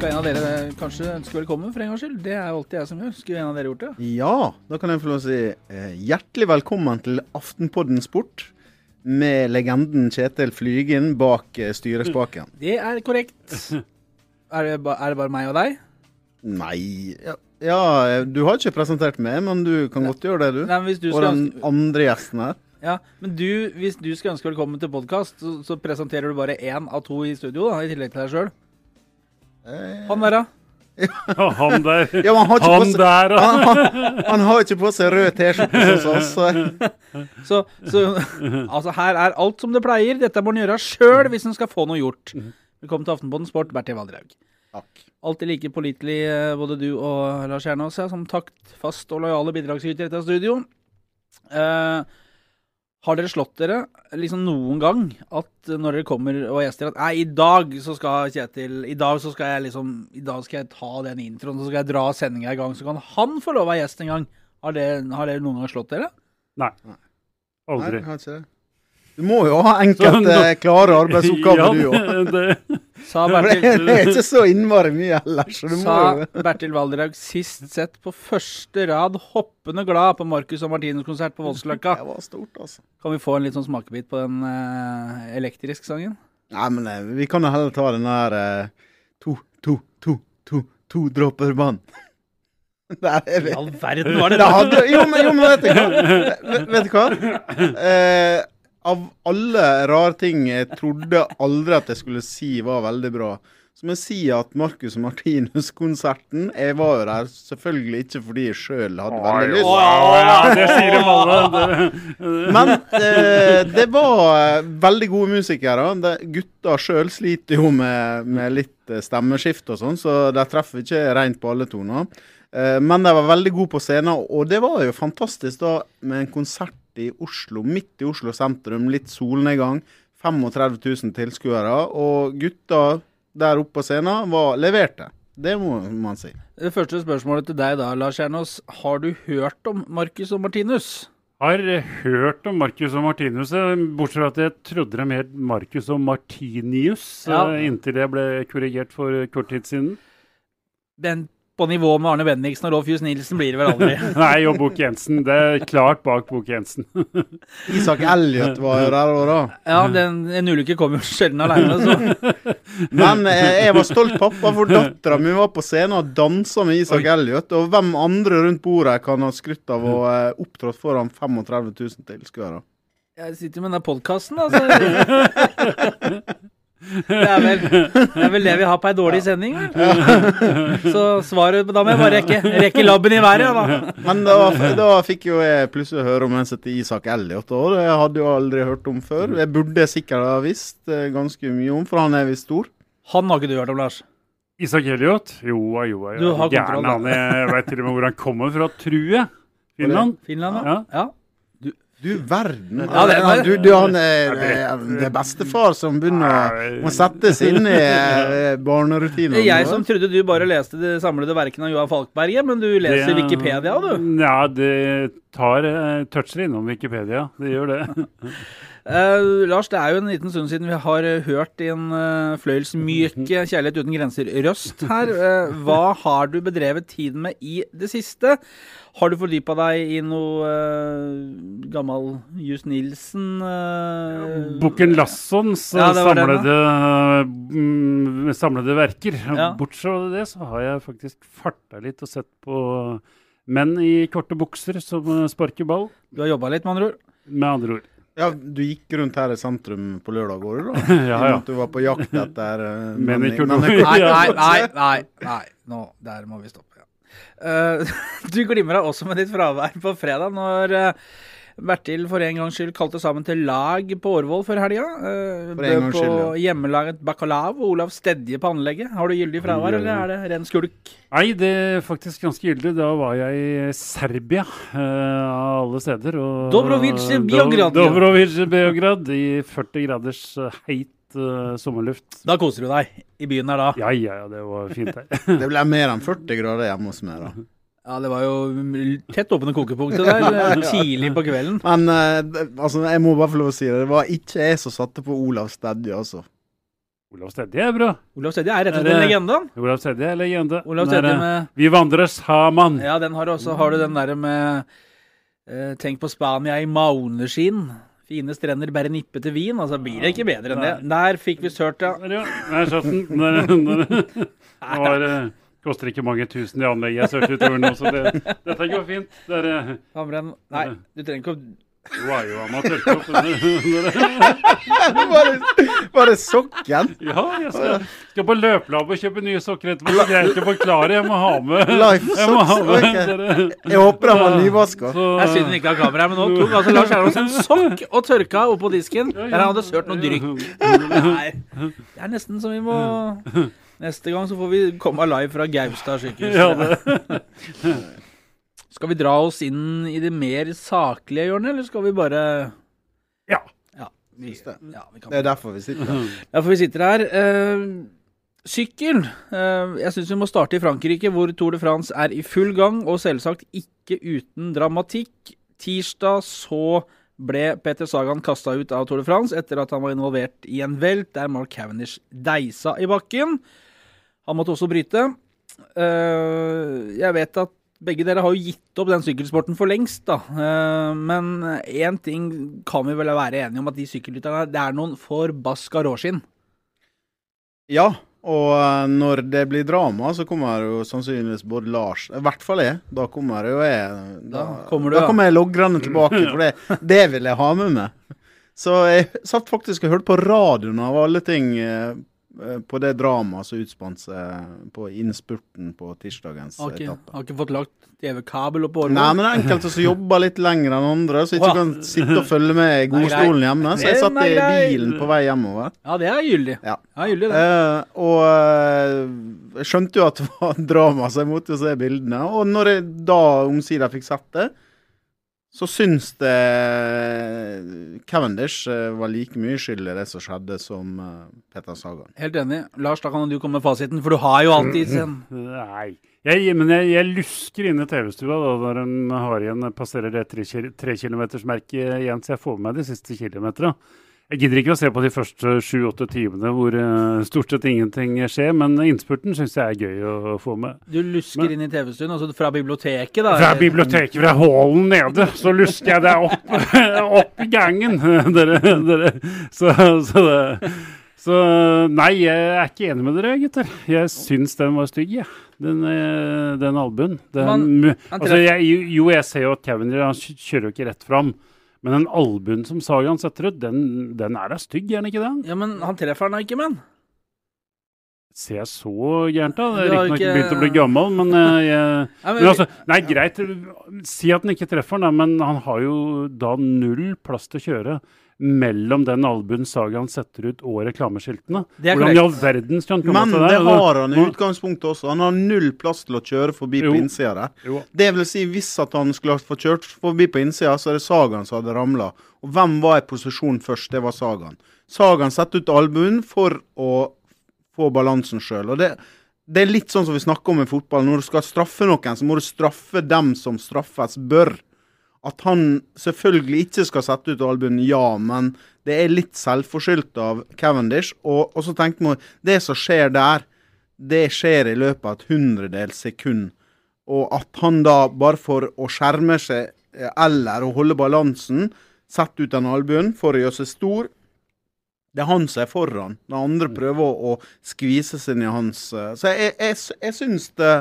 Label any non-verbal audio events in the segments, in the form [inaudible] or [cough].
Skal en av dere kanskje ønske velkommen for en gangs skyld? Det er jo alltid jeg som gjør. Skulle en av dere gjort det? Ja, da kan jeg få lov å si eh, hjertelig velkommen til Aftenpodden Sport. Med legenden Kjetil Flygen bak eh, styrespaken. Det er korrekt. [laughs] Er det, ba, er det bare meg og deg? Nei ja, ja, eh, du har ikke presentert meg, men du kan godt gjøre det, du. Nei, men hvis du Og skal den ønske, andre gjesten her. ja, men du, hvis du skal ønske velkommen til podkast, så, så presenterer du bare én av to i studio, da, i tillegg til deg sjøl. Eh, Han der, da? Ja, han der. [laughs] Ja, han har Han seg, der, han, han, han har ikke på seg rød T-skjorte sånn oss. så- Så, så altså, her er alt som det pleier. Dette må han gjøre sjøl hvis han skal få noe gjort. Velkommen til Aftenpåten Sport, Bertil Valdraug. Takk. Alltid like pålitelig, eh, både du og Lars Jernås, ja, som taktfast og lojale bidragsyter i dette studio. Eh, har dere slått dere liksom noen gang at når dere kommer og er gjester at Nei, i dag så skal Kjetil I dag så skal jeg liksom I dag skal jeg ta den introen, så skal jeg dra sendinga i gang, så kan han få lov å være gjest en gang. Har dere, har dere noen gang slått dere? Nei. Nei, Aldri. jeg har ikke det. Du må jo ha enkelte klare [laughs] arbeidsoppgaver, du òg. Ja, det- Sa Det Bertil, er ikke så innmari mye ellers. Så du må sa jo Bertil Valdraug sist sett på første rad hoppende glad på Marcus og Martinus konsert på Voldsløkka. Det var stort, altså. Kan vi få en litt sånn smakebit på den uh, elektriske sangen? Nei, men eh, vi kan jo heller ta den der uh, to, to, to, to, to dråper vann. [laughs] Der er. I all verden var det Det hadde, jo, men, jo, men vet du hva? Vet, vet du hva? [laughs] Eh, av alle rare ting jeg trodde aldri at jeg skulle si var veldig bra, så må jeg si at Marcus og Martinus-konserten Jeg var jo der selvfølgelig ikke fordi jeg sjøl hadde veldig lyst. Å, ja, det sier de alle. [laughs] Men eh, det var eh, veldig gode musikere. Det, gutta sjøl sliter jo med, med litt eh, stemmeskift og sånn, så de treffer ikke rent på alle toner. Eh, men de var veldig gode på scenen, og det var jo fantastisk da med en konsert i Oslo, midt i Oslo sentrum, litt solnedgang. 35 000 tilskuere, og gutta der oppe på scenen var leverte. Det må man si. Det første spørsmålet til deg da, Lars Kjernås. Har du hørt om Marcus og Martinus? har hørt om Marcus og Martinus, bortsett fra at jeg trodde det het Marcus og Martinius, Ja. inntil jeg ble korrigert for kort tid siden. Den på nivå med Arne Bendiksen og Rolf Jus Nilsen blir det vel aldri. [laughs] Nei, og Bok Jensen. Det er klart bak Bok Jensen. [laughs] Isak Elliot var jo der òg, da. Ja, den, en ulykke kommer jo sjelden alene. så [laughs] Men eh, jeg var stolt pappa, for dattera mi var på scenen og dansa med Isak Elliot. Og hvem andre rundt bordet kan ha skrytt av å eh, opptrådt foran 35 000 tilskuere? Jeg sitter med den podkasten, da. Det er, vel, det er vel det vi har på ei dårlig sending. Ja. Så svaret Da må jeg bare rekke, rekke labben i været, da. Men da, da fikk jo jeg plutselig høre om en som heter Isak Elliot, òg. det hadde jo aldri hørt om før. Jeg burde sikkert ha visst eh, ganske mye om, for han er visst stor. Han har ikke du hørt om, Lars. Isak Elliot? Jo, da, jo. da. kontroll, han. Jeg veit til og med hvor han kommer fra, tror jeg. Finland? Finland, Ja. ja. Ja. Du verden. Ja, det er- du, du, han er, er, det er bestefar som begynner å må sette seg inn i [laughs] eh, barnerutinene. Det er jeg som trodde du bare leste det samlede verkene av Johan Falkberget, men du leser Det- Wikipedia, du. Ja, det tar uh, toucher innom Wikipedia. Det gjør det. [laughs] Eh, Lars, det er jo en liten stund siden vi har eh, hørt din uh, fløyelsmyke Kjærlighet uten grenser-røst her. Uh, hva har du bedrevet tiden med i det siste? Har du fordypa deg i noe uh, gammel Just Nilsen uh, Bukken Lassons Ja, samlede, mm, samlede verker. Ja. Bortsett fra det så har jeg faktisk farta litt og sett på menn i korte bukser som sparker ball, Du har jobba litt, med andre ord? med andre ord. Ja, du gikk rundt her i sentrum på lørdag, går du da? [laughs] Ja, ja. Du var på jakt etter uh, Men i korte- [laughs] Nei, nei, nei, nei, nei. Nå, der må vi stoppe. Ja. Uh, [laughs] du glimra også med ditt fravær på fredag, når eh, Bertil for en gangs skyld kalte sammen til lag på Årvoll før helga. Uh, For en på skyld, ja. hjemmelaget bacalao og Olav Stedje på anlegget. Har du gyldig fravær, eller er det ren skulk? Nei, det er faktisk ganske gyldig. Da var jeg i Serbia, uh, av alle steder. Og, i Beograd, Do, Dobrovic Dobrovice Beograd i 40 graders eh, heit eh, sommerluft. Da koser du deg i byen her da. Ja, ja, ja, det var fint her. [laughs] Det ble mer enn 40 grader hjemme hos meg, da. Ja, det var jo tett åpne kokepunktet der [laughs] eh, tidlig på kvelden. Men eh, altså, jeg må bare få lov å si det. Det var ikke jeg som satte på Olav Stedje, altså. Olav Stedje er bra. Olav Stedje er rett og slett en legende. Olav Stedje er legende. Olav Stedje med Vi vandrer sammen. Ja, den har du også. Har du den derre med eh, Tenk på Spania i mauneskinn. Fine strender, bare nippe til vin. Altså blir det ikke bedre enn det. Der fikk vi sørt, ja. Der. Der satt den. [laughs] Der, der. Det var, eh, koster ikke mange tusen i anlegget jeg sørte utover nå, så det, dette går fint. Det er, Hamren. Nei, du trenger ikke å du er jo amatørkopp. [laughs] Bare, bare sokken. Ja, jeg skal, skal på løpelab og kjøpe nye sokker etterpå. Det er greit å forklare. Jeg må ha med [laughs] Life jeg må ha med ok. Jeg håper han var nyvaska. Jeg syns han ikke har kamera, men nå tok altså Lars Erlands en sokk og tørka oppå disken der han hadde sørt noe drykk. [laughs] Nei, det er nesten som vi må Neste gang så får vi komme live fra Gaustad sykehus. Ja, det. [laughs] Skal vi dra oss inn i det mer saklige hjørnet, eller skal vi bare Ja. Ja, vi, ja, vi kan Det er derfor vi sitter her. [laughs] Derfor vi sitter her. Uh, sykkel. Uh, jeg syns vi må starte i Frankrike, hvor Tour de France er i full gang, og selvsagt ikke uten dramatikk. Tirsdag så ble Peter Sagan kasta ut av Tour de France etter at han var involvert i en velt der Mark Cavendish deisa i bakken. Han måtte også bryte. Eh, jeg vet at begge dere har jo gitt opp den sykkelsporten for lengst, da. Eh, men én ting kan vi vel være enige om, at de sykkelrytterne det er noen forbaska råskinn. Ja, og eh, når det blir drama, så kommer jo sannsynligvis både Lars I hvert fall jeg. Da kommer jo jeg Da kommer du, da kommer jeg logrende tilbake, for det, [laughs] det vil jeg ha med meg. Så jeg satt faktisk og hørte på radioen av alle ting på det dramaet som utspant seg på innspurten på tirsdagens okay. etappe. har ikke fått lagt TV-kabel oppå. Nei, men det er enkelte som jobber litt lenger enn andre, så ikke kan sitte og følge med i [laughs] godstolen hjemme. Så jeg satt i bilen på vei hjemover. Ja, det er gyldig. Ja. Ja, gyldig det. Eh, og eh, jeg skjønte jo at det var drama, så jeg måtte jo se bildene. Og når jeg da omsider fikk sett det, så syns det Cavendish eh, var like mye skyld i det som skjedde, som eh, Petter Sagan. Helt enig. Lars, da kan du komme med fasiten, for du har jo alltid sin. Nei. Jeg, men jeg, jeg lusker inn i TV-stua da, når en har igjen passerer det tre, kil- tre kilometersmerket igjen, så jeg får med meg de siste kilometerne. Jeg gidder ikke å se på de første sju-åtte timene hvor eh, stort sett ingenting skjer, men innspurten syns jeg er gøy å få med. Du lusker Men- inn i TV-stuen, altså fra biblioteket, da. Fra biblioteket, fra hallen nede, så lusker jeg deg opp, [laughs] opp i gangen. [laughs] Dere, dere. Så, så, det, så nei, jeg er ikke enig med dere, gutter. Jeg syns den var stygg, jeg. Den, eh, den albuen. Den, Man- altså, jeg, jo, jeg ser jo at Cavendish han kjører jo ikke rett fram. Men den albuen som Sagan setter ut, den, den er da stygg, er den ikke det? Ja, men han treffer den da ikke, men. Ser jeg så gærent da? Det er har riktignok ikke- begynt å bli gammel, men eh, jeg [laughs] Nei, Men altså, nei, greit. Si at han ikke treffer den, men han har jo da null plass til å kjøre mellom den albuen Sagaen setter ut og reklameskiltene. Det er Hvordan i all verden skal han komme Men til det der? har han i utgangspunktet også. Han har null plass til å kjøre forbi Jo. på innsida der. Det vil si, hvis at han skulle ha kjørt forbi på innsida, så er det Sagan som hadde ramla. Og hvem var i posisjon først? Det var Sagan. Sagan setter ut albuen for å få balansen sjøl. Det, det er litt sånn som vi snakker om i fotball. Når du skal straffe noen, så må du straffe dem som straffes bør. At han selvfølgelig ikke skal sette ut albuen, ja, men det er litt selvforskyldt av Cavendish. Og, og så tenkte man det som skjer der, det skjer i løpet av et hundredels sekund. Og at han da, bare for å skjerme seg eh, eller å holde balansen, setter ut den albuen for å gjøre seg stor. Det er han som er foran. De andre prøver å, å skvise seg inn i hans eh, Så jeg, jeg, jeg syns det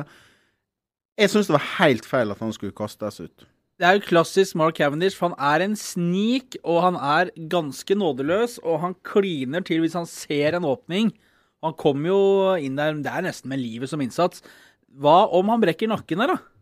Jeg syns det var helt feil at han skulle kastes ut. Det er jo klassisk Mark Cavendish, for han er en snik, og han er ganske nådeløs, og han kliner til hvis han ser en åpning. Han kommer jo inn der, det er nesten med livet som innsats. Hva om han brekker nakken der, da?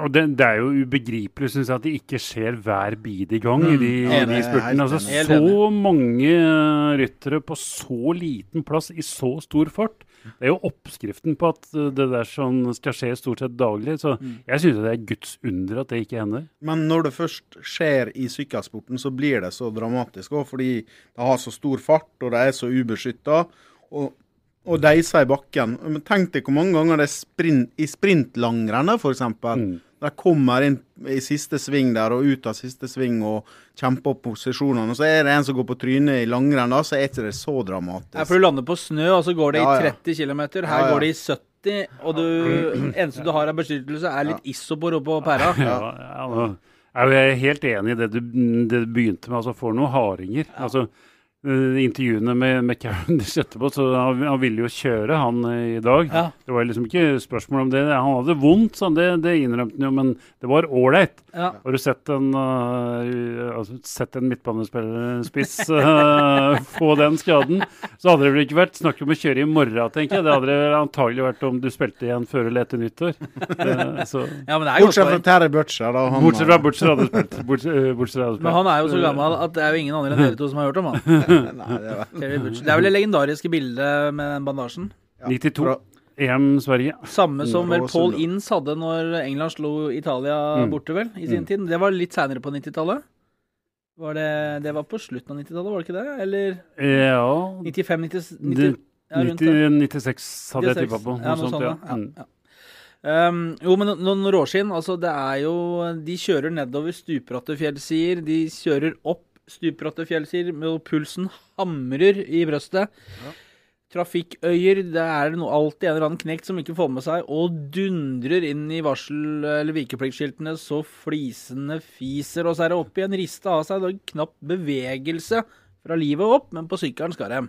Og det, det er jo ubegripelig, syns jeg, at det ikke skjer hver bidige gang i de, ja, de spurtene. Altså, så mange eh, ryttere på så liten plass i så stor fart. Det er jo oppskriften på at eh, det der sånn skal skje stort sett daglig. Så Mm. jeg syns det er Guds under at det ikke hender. Men når det først skjer i sykkelsporten, så blir det så dramatisk òg, fordi det har så stor fart, og det er så ubeskytta. Og, og deisa i bakken. Men Tenk deg hvor mange ganger det er sprint, i sprintlangrenne, f.eks. Mm. De kommer inn i siste sving der og ut av siste sving og kjemper opp posisjonene. Og så er det en som går på trynet i langrenn, da, så er ikke det så dramatisk. Ja, for du lander på snø, og så går det Ja, i 30 km. Her Ja, ja. går det i 70, og du eneste du har av beskyttelse, er litt isopor oppå pæra. [laughs] Ja, ja, nå er helt enig i det du, det du begynte med. altså Får noen hardinger. altså Intervjuene med, med Cavendish [laughs] etterpå, så han, han ville jo kjøre, han eh, i dag. Ja. Det var liksom ikke spørsmål om det. Han hadde vondt, sånn, det, det innrømte han jo, men det var ålreit. Ja. Har du sett en, uh, altså, sett en midtbanespillerspiss uh, [laughs] få den skaden, så hadde det vel ikke vært snakk om å kjøre i morgen, tenker jeg. Det hadde det antagelig vært om du spilte igjen før eller etter nyttår. Uh, så, ja, men det er Bortsett fra. Terry Butcher, da. Han, bortsett fra Butcher hadde spilt. Bortsett, uh, bortsett hadde Men han er jo så gammel at det er jo ingen andre enn dere to som har hørt om han. [laughs] Nei, det [laughs] var, Det er vel det legendariske bildet med den bandasjen. 92. Bra. EM Sverige. Samme som vel Paul. Inns hadde når England slo Italia Mm. borte, vel, i sin tid. Det var litt seinere på 90-tallet. Var det, det var på slutten av 90-tallet, var det ikke det? Eller Ja 95, 90, 90 det, ja, rundt det. 90, 96 hadde jeg 96. tippa på. Ja, Noe noe sånt, sånt, ja. ja. Mm. Um, jo, men noen råskinn, altså det er jo De kjører nedover stupbratte fjellsider. De kjører opp stupbratte fjellsider, og pulsen hamrer i brøstet. Trafikkøyer, det er noe, alltid en eller annen knekt som ikke får med seg, og dundrer inn i varsel- eller vikepliktskiltene så flisene fiser. Og så er det opp igjen, rista av seg. Det er knapt bevegelse fra livet opp, men på sykkelen skal de.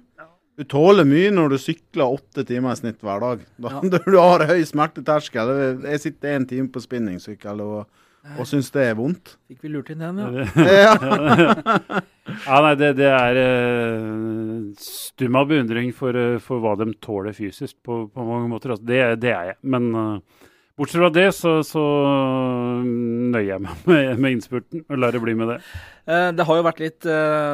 du tåler mye når du sykler åtte timer i snitt hver dag. Da, [laughs] Du har høy smerteterskel. Jeg sitter én time på spinningsykkel og, og syns det er vondt. Fikk vi lurt inn den, ja. [laughs] Ja. Ja, nei, det, det er uh, stum av beundring for, uh, for hva de tåler fysisk på, på mange måter. Altså, det, det er jeg. Men uh, bortsett fra det, så, så nøyer jeg meg med, med innspurten og lar det bli med det. Eh, Det har jo vært litt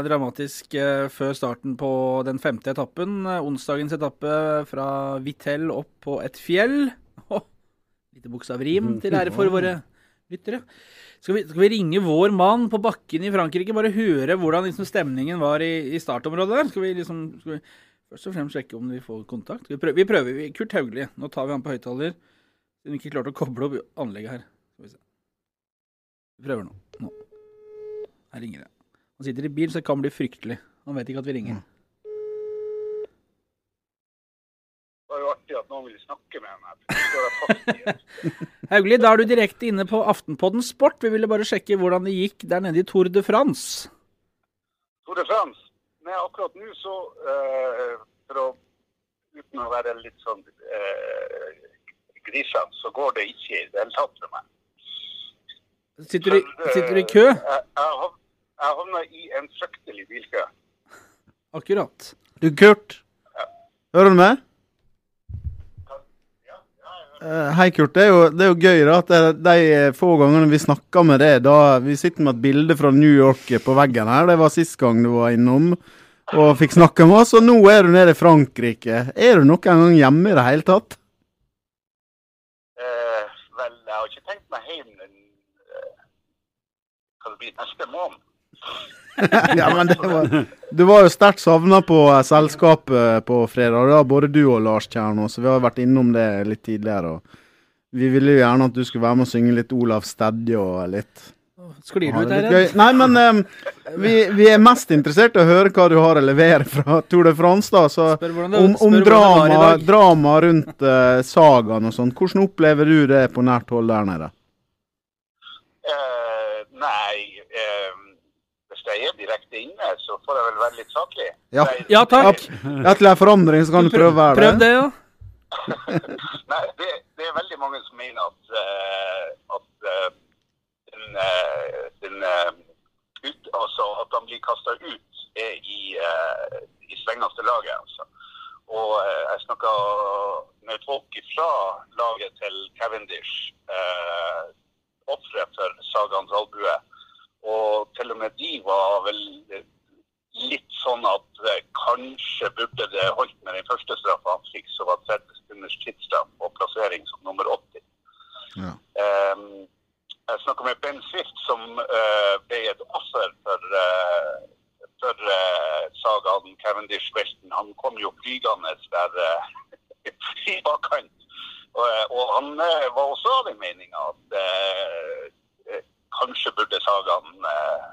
dramatisk før starten på den femte etappen. Onsdagens etappe fra Vittel opp på et fjell. Oh, lite bokstavrim til ære for våre lyttere. Skal vi, skal vi ringe vår mann på bakken i Frankrike? Bare høre hvordan liksom, stemningen var i, i startområdet der? Skal vi liksom skal vi først og fremst sjekke om vi får kontakt? Vi prøver. Vi prøver. Kurt Haugli. Nå tar vi han på høyttaler. Siden vi ikke klarte å koble opp anlegget her. Skal vi se. Vi prøver nå. nå. Her ringer det. Han sitter i bil, så det kan bli fryktelig. Han vet ikke at vi ringer. Artig at noen vil snakke med meg. [laughs] Haugli, da er du direkte inne på Aftenpodden Sport. Vi ville bare sjekke hvordan det gikk der nede i Tour de France. Tour de France. Nei, akkurat nå så uh, for å, Uten å være litt sånn uh, grisete, så går det ikke i det hele tatt for meg. Sitter du, eh, sitter du i kø? Jeg, jeg, jeg havna i en fryktelig bilkø. Akkurat. Du, Kurt. Hører du meg? Eh, Hei, Kurt. Det er, jo, det er jo gøy da, at de få gangene vi snakker med deg da Vi sitter med et bilde fra New York på veggen her. Det var sist gang du var innom og fikk snakke med oss. Og nå er du nede i Frankrike. Er du noen gang hjemme i det hele tatt? Eh, vel, jeg har ikke tenkt meg hjem Kan eh, Hva det blir neste måned. [laughs] ja, men det var, Du var jo sterkt savna på eh, selskapet på fredag. Da, både du og Lars Kjernås. Så vi har vært innom det litt tidligere. Og vi ville jo gjerne at du skulle være med og synge litt Olav Stedje og litt. Sklir du ut gøy. Nei, men um, vi, vi er mest interessert i å høre hva du har å levere fra Tour de France. da, så Spør det, Om, spør om det var i drama, dag. drama rundt uh, sagaen og sånn. Hvordan opplever du det på nært hold der nede? Uh, nei, eh, jeg er direkte inne, så får jeg vel være litt saklig. Ja. Nei, Ja, takk. Ja, til en forandring så kan du prøve å være Prøv det. det, ja. [laughs] Nei, det, det er veldig mange som mener at, uh, at uh, den, uh, den eh, ut, altså at han blir kasta ut, er i, uh, i strengeste laget. Altså. Og eh, jeg snakka med folk fra laget til Cavendish, uh, ofre for Sagans albue. Og til og med de var vel litt sånn at eh, kanskje burde det holdt med den første straffa han fikk, som var 30 sekunders tidsstraff og plassering som nummer 80. Ja. Um, jeg snakka med Ben Swift, som uh, ble et offer for, uh, for uh, sagaen Cavendish-velten. Han kom jo flygende der [laughs] i bakkant. Og, og han var også av den meninga at, eh, Sagan, eh,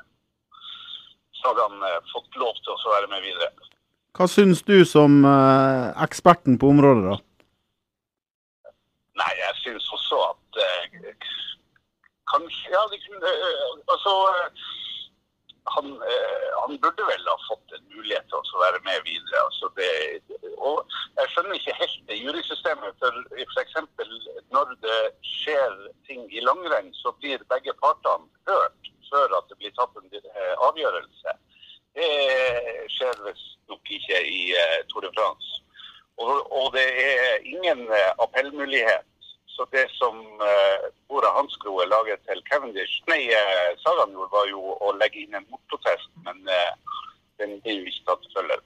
Sagan eh, fått lov til å være med videre. Hva syns du som eh, eksperten på området, da? Nei, jeg syns også at eh, Kanskje Ja, det kunne eh, Altså eh, han, eh, han burde vel ha fått en mulighet til å være med videre. Altså det, og jeg skjønner ikke helt det jurysystemet. For f.eks. når det skjer ting i langrenn, så blir begge partene hørt før at det blir tatt en eh, avgjørelse. Det skjer visstnok ikke i eh, Tour de France. Og, og det er ingen eh, appellmulighet. Så det som uh, Bora Hanskroe laget til Cavendish, nei, uh, Sagan gjorde, var jo å legge inn en motprotest, men uh, den blir jo ikke tatt til følge.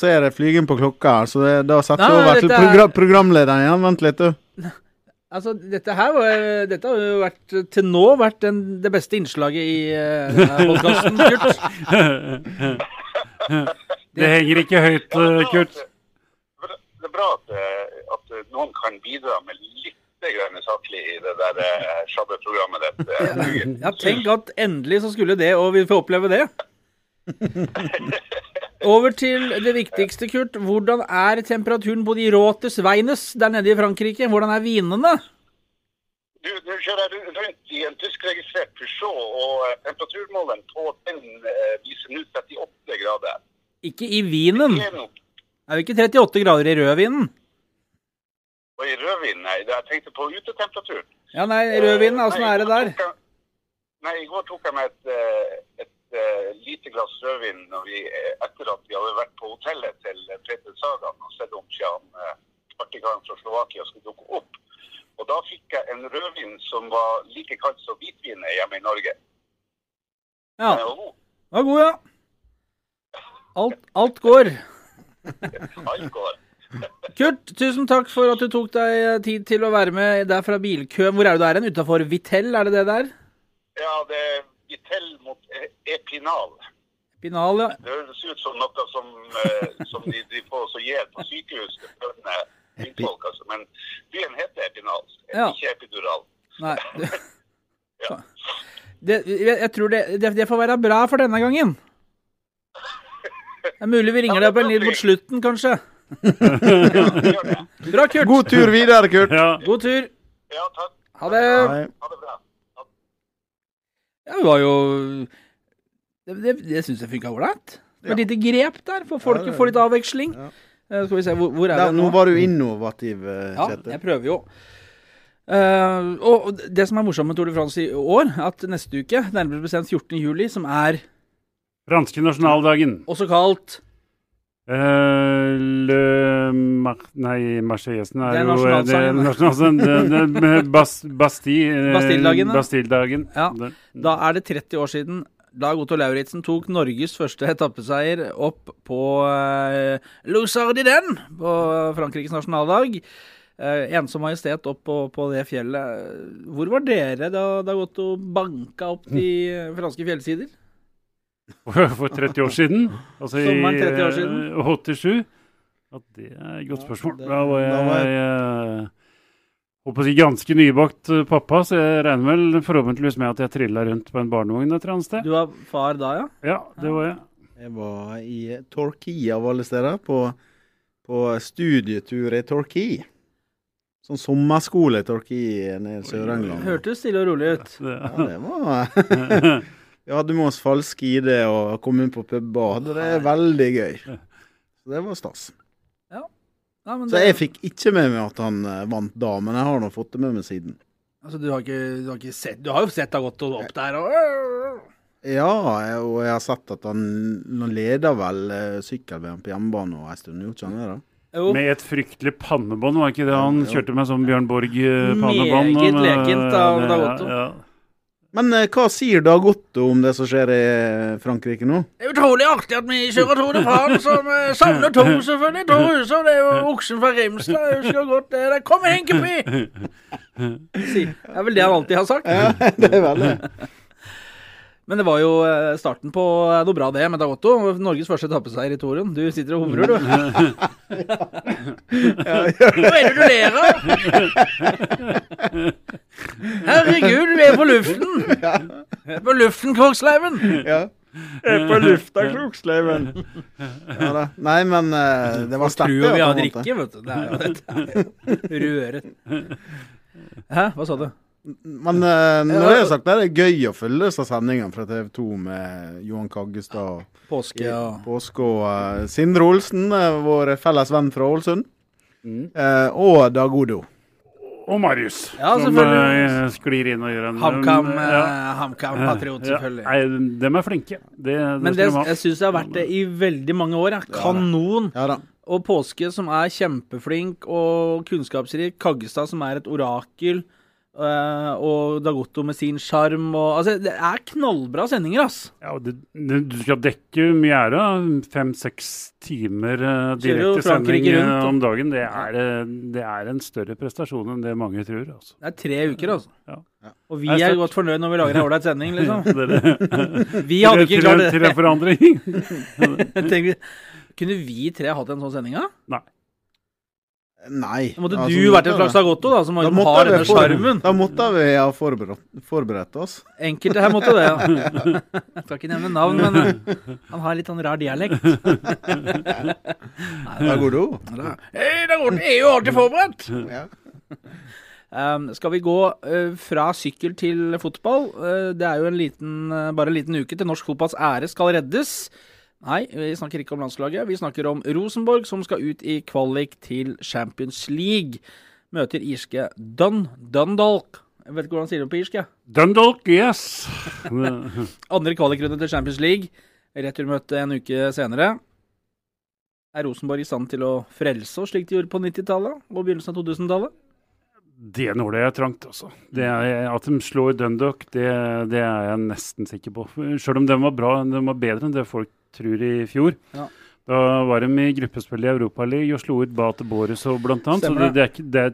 Nå er det flygen på klokka, så det, da setter vi over til progra programlederen igjen. Vent litt, du. [laughs] Altså, dette her var, dette har jo vært til nå vært den, det beste innslaget i uh, podkasten, Kurt. [laughs] Det henger ikke høyt, eh, Kurt. Det er bra at, eh, at noen kan bidra med litt grann saklig i det der uh, sjabbeprogrammet ditt. Uh, [laughs] Ja, tenk at endelig så skulle det, og vi får oppleve det. Over til det viktigste, Kurt. Hvordan er temperaturen på de Råtes Veines der nede i Frankrike? Hvordan er vinene? Du, Nå kjører jeg rundt i en tyskregistrert Peugeot, og eh, temperaturmåleren på den eh, viser nå 38 grader. Ikke i vinen. Det er Er det ikke 38 grader i rødvinen? Og i rødvinen, nei. Jeg tenkte på utetemperaturen. Ja, nei, rødvinen, åssen Nei, er det der? Nei, i går tok jeg meg et, eh, et, eh, lite glass rødvin vi, eh, etter at vi hadde vært på hotellet til eh, Peter Sagan og sett om han uh, fra Slovakia skulle dukke opp. Og da fikk jeg en rødvin som var like kald som hvitvin hjemme i Norge. Ja, Den var god. var god, ja. Alt, alt går. [laughs] Alt går. [laughs] Kurt, tusen takk for at du tok deg tid til å være med der fra bilkøen. Hvor er du der hen? Utafor Vitell, er det det der? Ja, det er Vitell mot Epinal. Epinal. Ja. Det høres ut som noe som, eh, som de, de får også gir på sykehus til fødende kvinnfolk, altså. Men byen heter Epinal, Ja. ikke Epidural. Nei. [laughs] Ja. Det, jeg, tror det, det, det får være bra for denne gangen. Det er mulig vi ringer deg opp en litt mot slutten, kanskje. Bra, Kurt. God tur videre, Kurt. Ja. God tur. Ja, takk. Ha det. Ha det bra. Ja, det var jo Det, det, det syns jeg funka ålreit. Det var Et lite grep der, for folket Ja, får litt avveksling. Ja. Eh, skal vi se, hvor, hvor er Der, vi nå nå? var du innovativ, Kjetil. Ja, jeg prøver jo. Uh, og det som er morsomt med Tour de France i år, at neste uke, nærmere bestemt 14. juli, som er Franske nasjonaldagen. også kalt Eh, le Mar Nei, Marseillesen er, Det jo det er nasjonalsangen. Det- det- [laughs] Bastille eh, Bastilledagen, da. Bastilledagen. Ja. Det- Da er det 30 år siden Dag Otto Lauritzen tok Norges første etappeseier opp på uh, Lusardiden på Frankrikes nasjonaldag. Uh, ensom majestet opp på, på det fjellet. Hvor var dere da Dag Otto banka opp de eh, [laughs] franske fjellsider? For, for 30 år siden. Altså Sommeren i 30 år siden. eh, 87. Ja, det er et godt spørsmål. Da var jeg, var eh, holdt på å si ganske nybakt eh, pappa, så jeg regner vel forhåpentligvis med at jeg trilla rundt på en barnevogn et eller annet sted. Du var far da, ja? Ja, det var jeg. Jeg var i Torquay av alle steder, på, på studietur i Torquay. Sånn sommerskole i Torquay nede i Sør-England. Hørtes stille og rolig ut. Ja, det var [laughs] Vi hadde med oss falsk ID og kom inn på puber Det er veldig gøy. Så det var stas. Ja, men Så det- jeg fikk ikke med meg at han eh, vant da, men jeg har nå fått det med meg siden. Altså, du har ikke, du har ikke sett Du har jo sett Dag gått opp der og Ja, og jeg har sett at han, han leder vel eh, sykkel-VM på hjemmebane og en stund, gjorde ikke han det? da? Jo. med et fryktelig pannebånd, var ikke det han Ja, ja. kjørte med sånn Bjørn Borg-pannebånd? Meget lekent av Dag Otto. Ja, Men eh, hva sier Dag Otto om det som skjer i eh, Frankrike nå? Det er utrolig artig at vi kjører Tour de France, som eh, savner to, selvfølgelig. to ruser, det er jo oksen fra Rimstad, Jeg husker godt det. der. Kom, Henkeby! Det er vel det han alltid har sagt. Ja, [laughs] det er vel det. Men det var jo eh, starten på eh, noe bra, det, med Dagotto. Norges første etappeseier i toren. Du sitter og humrer, du. [laughs] Hva er det du ler av? Herregud, vi er på luften! Vi er på luften, Kroksleiven! Ja. Er på lufta, Kroksleiven. Ja da. Nei, men eh, det var sterkt. Tror vi har drikke, vet du. Det er jo dette røret. Hæ, hva sa du? Men uh, når det er sagt, det er gøy å følge disse sendingene fra TV 2 med Johan Kaggestad og Påske og Påske og eh, Sindre Olsen, eh, vår felles venn fra Ålesund. Mm. Eh, og Dag Odo. Og Marius, Ja, som selvfølgelig. eh, sklir inn og gjør en HamKam, eh, ja. HamKam-patriot, Ja, selvfølgelig. Nei, dem er flinke. Det, det Men skal det, de ha. jeg syns det har vært det i veldig mange år. Ja. Kanon. Ja da. Og Påske, som er kjempeflink og kunnskapsrik. Kaggestad, som er et orakel. Eh, og Dagotto med sin sjarm. og- Altså, det er knallbra sendinger, ass. Ja, og det, det, du skal dekke mye ære. Fem-seks timer uh, direkte sending eh, rundt, da. om dagen. Det er, eh, det er en større prestasjon enn det mange tror. Altså. Det er tre uker, altså. Ja. Og vi er godt fornøyd når vi lager en ålreit sending, liksom. [laughs] [laughs] Vi hadde ikke klart klart til det. en forandring. [laughs] Tenk, kunne vi tre hatt en sånn sending, da? Nei. Nei. Da måtte altså, du vært en slags Agotto, da, som Da har denne sjarmen. Da måtte vi ha forberedt, forberedt oss. Enkelte her måtte det. ja. Jeg skal ikke nevne navn, men eh, han har litt sånn rar dialekt. [laughs] Da går Odo. Hei, Det er jo alltid forberedt! Ja. Um, skal vi gå uh, fra sykkel til fotball? Uh, det er jo en liten, uh, bare en liten uke til norsk fotballs ære skal reddes. Nei, vi snakker ikke om landslaget. Vi snakker om Rosenborg, som skal ut i kvalik til Champions League. Møter irske Dun Dundalk. Jeg vet ikke hvordan sier det på irsk. Dundalk, yes! [laughs] Andre kvalikrunde til Champions League. Returmøte en uke senere. Er Rosenborg i stand til å frelse oss, slik de gjorde på 90-tallet og begynnelsen av 2000-tallet? Det nåler jeg trangt, altså. Det at de slår Dundalk, det, det er jeg nesten sikker på. Selv om de var bra, de var bedre enn det folk tror i fjor. Ja. Da var de i gruppespill i Europaligaen og slo ut Bate Boris og blant annet. Så det, det, er ikke, det,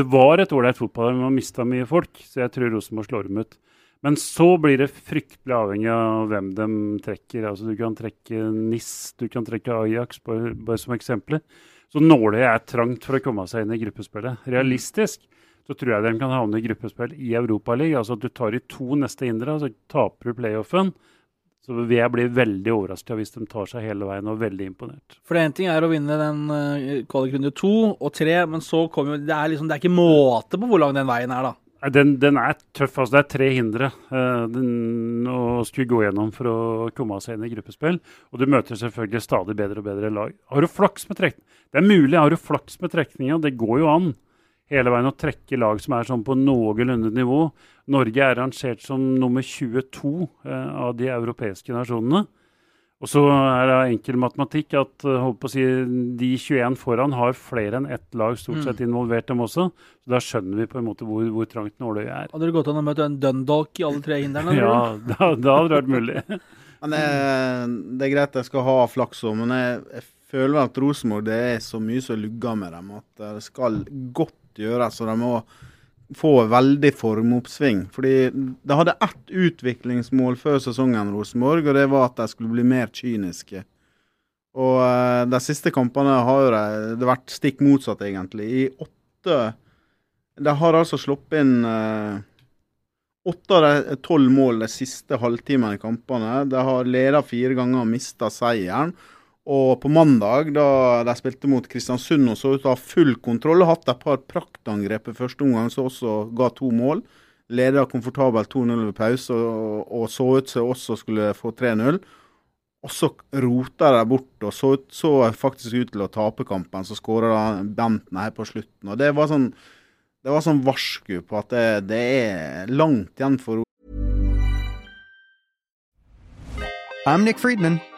det var et ålreit fotballag, men man mista mye folk. Så jeg tror Rosenborg slår dem ut. Men så blir det fryktelig avhengig av hvem de trekker. Altså Du kan trekke NIS, du kan trekke Ajax, bare, bare som eksempler. Så nåløyet er trangt for å komme seg inn i gruppespillet. Realistisk så tror jeg de kan havne i gruppespill i Europaligaen. Altså at du tar i to neste indre, så taper du playoffen. Så vil jeg bli veldig overraska hvis de tar seg hele veien, og veldig imponert. For det ene ting er å vinne den uh, kvalikrunde to og tre, men så kommer jo Det er liksom Det er ikke måte på hvor lang den veien er, da. Den, den er tøff. altså Det er tre hindre eh, den, å skulle gå gjennom for å komme seg inn i gruppespill. Og du møter selvfølgelig stadig bedre og bedre lag. Har du flaks med trekning Det er mulig, har du flaks med trekninga, det går jo an hele veien å trekke lag som er sånn på noenlunde nivå. Norge er rangert som nummer 22 eh, av de europeiske nasjonene. Og så er det enkel matematikk at eh, holdt på å si, de 21 foran har flere enn ett lag stort sett involvert dem også. Så da skjønner vi på en måte hvor, hvor trangt nåløyet er. Hadde det gått an å møte en Dundalk i alle tre hindrene? [laughs] Ja, da, da hadde det vært mulig. [laughs] Men eh, det er greit jeg skal ha flaks òg, men jeg, jeg føler at Rosenborg det er så mye som lugger med dem at det skal godt gjøres. Og de må få veldig formoppsving. Fordi de hadde ett utviklingsmål før sesongen, Rosenborg, og det var at de skulle bli mer kyniske. Og eh, de siste kampene har det vært stikk motsatt, egentlig. I åtte De har altså sluppet inn eh, Åtte av de tolv mål de siste halvtimene i kampene. De har ledet fire ganger og mista seieren. Og på mandag, da de spilte mot Kristiansund og så ut til å ha full kontroll, og hatt et par praktangrep i første omgang som også ga to mål. Leda komfortabelt 2-0 ved pause og, og så ut som også skulle få 3-0. Og så rota de bort og så, ut- så faktisk ut til å tape kampen. Så skåra Benten her på slutten. Og det var sånn det var sånn varsku på at det, det er langt igjen for I'm Nick Friedman.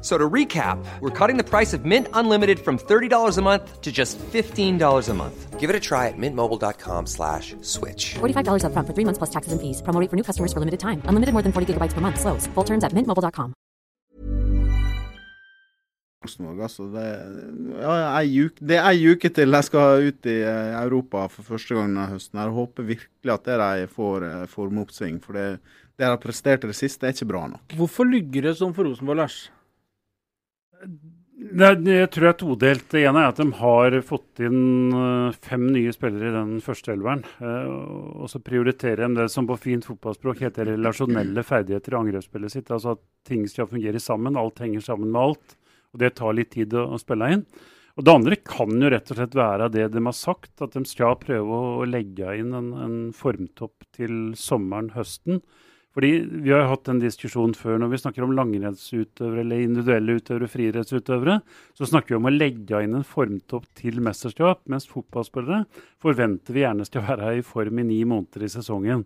So to recap, we're cutting the price of Mint Unlimited from $30 a month to just $15 a month. Give it a try at mintmobile.com slash switch. $45 upfront for three months plus taxes and fees. Promo rate for new customers for limited time. Unlimited more than 40 gigabytes per month. Slows. Full terms at mintmobile.com. Altså. Det, ja, ei det er ei uke til jeg skal ut i eh, Europa for første gang denne høsten. Jeg håper virkelig at det de får får med oppsving, For det, det de har prestert i det siste, er ikke bra nok. Hvorfor lygger det sånn for Rosenborg, Lars? Er- jeg tror det er todelt. Det ene er at de har fått inn eh, fem nye spillere i den første elveren. eh, og så prioriterer de det som på fint fotballspråk heter relasjonelle ferdigheter i angrepsspillet sitt. Altså at ting skal fungere sammen. Alt henger sammen med alt. Og det tar litt tid å, spille inn. Og det andre kan jo rett og slett være det de har sagt, at de skal prøve å legge inn en, en formtopp til sommeren, høsten. Fordi Vi har hatt en diskusjon før når vi snakker om langrennsutøvere eller individuelle utøvere, friidrettsutøvere. Så snakker vi om å legge inn en formtopp til mesterskap, mens fotballspillere forventer vi gjerne skal være i form i ni måneder i sesongen.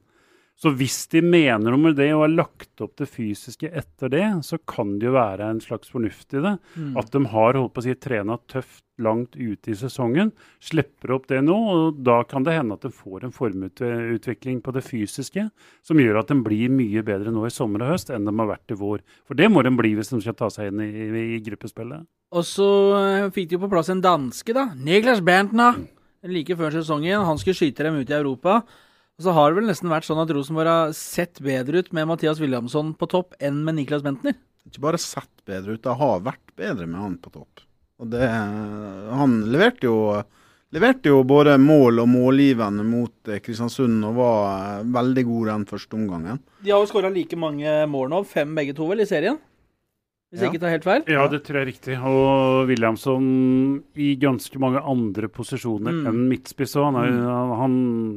Så hvis de mener noe med det og har lagt opp det fysiske etter det, så kan det jo være en slags fornuft i det. Mm. At de har holdt på å si, trena tøft langt ute i sesongen, slipper opp det nå, og da kan det hende at de får en formutvikling på det fysiske som gjør at de blir mye bedre nå i sommer og høst enn de har vært i vår. For det må de bli hvis de skal ta seg inn i, i, i gruppespillet. Og så eh, fikk de på plass en danske, da. Niklas Berntner. Like før sesongen. Han skulle skyte dem ut i Europa. Og så har det vel nesten vært sånn at Rosenborg har sett bedre ut med Mathias Williamson på topp enn med Niklas Bentner. Ikke bare sett bedre ut, det har vært bedre med han på topp. Og det Han leverte jo Leverte jo både mål og målgivende mot eh, Kristiansund og var eh, veldig god den første omgangen. De har jo skåra like mange mål nå, fem begge to vel, i serien? Hvis jeg ikke tar helt feil? Ja, det tror jeg er riktig. Og Williamson i ganske mange andre posisjoner Mm. enn midtspiss òg. Han, er- han,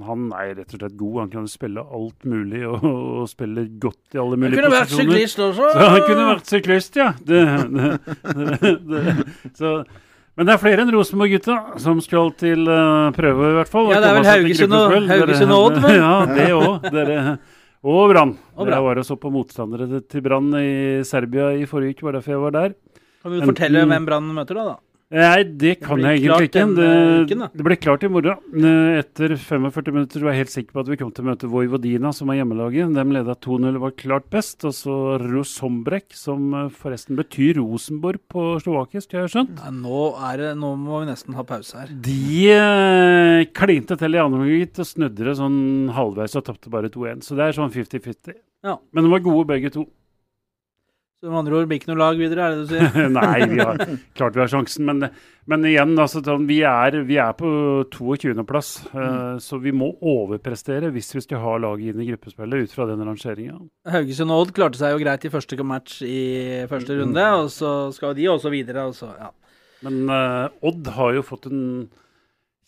han er rett og slett god. Han kan spille alt mulig og, og spille godt i alle mulige posisjoner. Han kunne vært syklist også. Så han kunne vært syklist, ja. Det, det, det, det, så, men det er flere enn Rosenborg-gutta som skal til uh, prøve, i hvert fall. Ja, det er vel Haugesund og-. Haugesund og Odd, vel? [laughs] Ja, det òg. Og Brann. Jeg var og så på motstandere til Brann i Serbia i forrige uke, var derfor jeg var der. Kan du fortelle hvem Brann møter, da? da? Nei, det kan det jeg egentlig ikke. Det, uken, det ble klart i morgen. Eh, Etter 45 minutter var jeg helt sikker på at vi kom til å møte Vojvodina, som er hjemmelaget. De leda 2-0 og var klart best. Og så Rosombrek, som eh, forresten betyr Rosenborg på slovakisk, har jeg skjønt. Nei, nå, er det, nå må vi nesten ha pause her. De eh, klinte til i andre omgang og snudde det sånn halvveis og tapte bare 2-1. Så det er sånn 50-50. Ja. Men de var gode begge to. Så med andre ord blir ikke noe lag videre, er det du sier? [laughs] Nei, vi har, klart vi har sjansen, men, men igjen, altså, sånn, vi, er, vi er på 22.-plass. Mm. så vi må overprestere hvis vi skal ha laget inn i gruppespillet ut fra den rangeringa. Haugesund og Odd klarte seg jo greit i første match i første runde, og så skal de også videre. Og så, ja. Men uh, Odd har jo fått en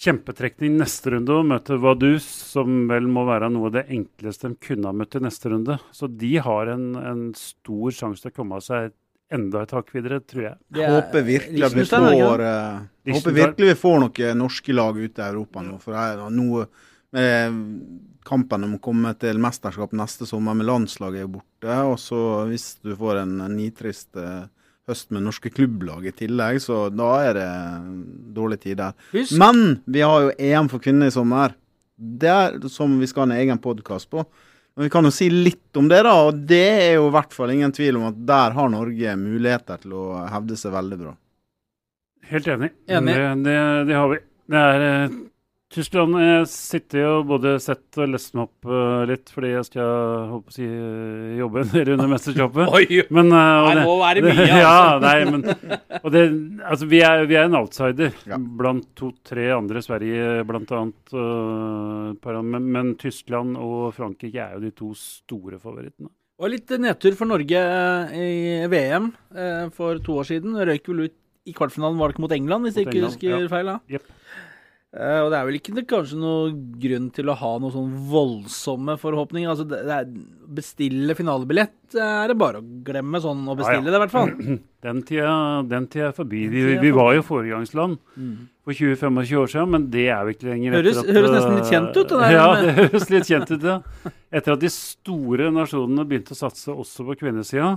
kjempetrekning neste runde og møter Vaduz, som vel må være noe av det enkleste de kunne ha møtt i neste runde. Så de har en, en stor sjanse til å komme seg enda et hakk videre, tror jeg. Jeg er- Håper virkelig at vi får eh, Håper virkelig vi får noen norske lag ute i Europa nå. For det er noe med kampen om å komme til mesterskap neste sommer med landslaget er borte. Og så hvis du får en, en nitrist eh, høst med norske klubblag i tillegg, så da er det dårlig tid der. Husk, Men vi har jo EM for kvinner i sommer. Det er som vi skal ha en egen podkast på. Men vi kan jo si litt om det, da. Og det er jo i hvert fall ingen tvil om at der har Norge muligheter til å hevde seg veldig bra. Helt enig. Enig. Det, det, det har vi. Det er eh, Tyskland Jeg sitter jo både sett og lest meg opp uh, litt fordi jeg skal håper å si, eh, jobbe [laughs] en del under mesterskapet. Oi! Men, og Her må være mye, det, [laughs] Ja, altså. nei, men og det, altså, vi, er, vi er en outsider Ja. blant to-tre andre. Sverige blant annet. øh, men, men Tyskland og Frankrike er jo de to store favorittene. Og litt nedtur for Norge i VM for to år siden. Røyk vel ut i kvartfinalen, var det ikke mot England, hvis jeg ikke England, husker ja. feil? da? Jepp. Eh, og det er vel ikke kanskje noe grunn til å ha noen sånn voldsomme forhåpninger. Altså, det, det er, bestille finalebillett eh, er det bare å glemme sånn å bestille Ja, ja. det, i hvert fall. [clears throat] Den tida, den tida er forbi. Vi, tida vi var jo foregangsland Mm. for 20-25 år siden, men det er vi ikke lenger. Høres- at, høres nesten litt kjent ut, det [laughs] Ja, det høres litt kjent ut, ja. Etter at de store nasjonene begynte å satse også på kvinnesida,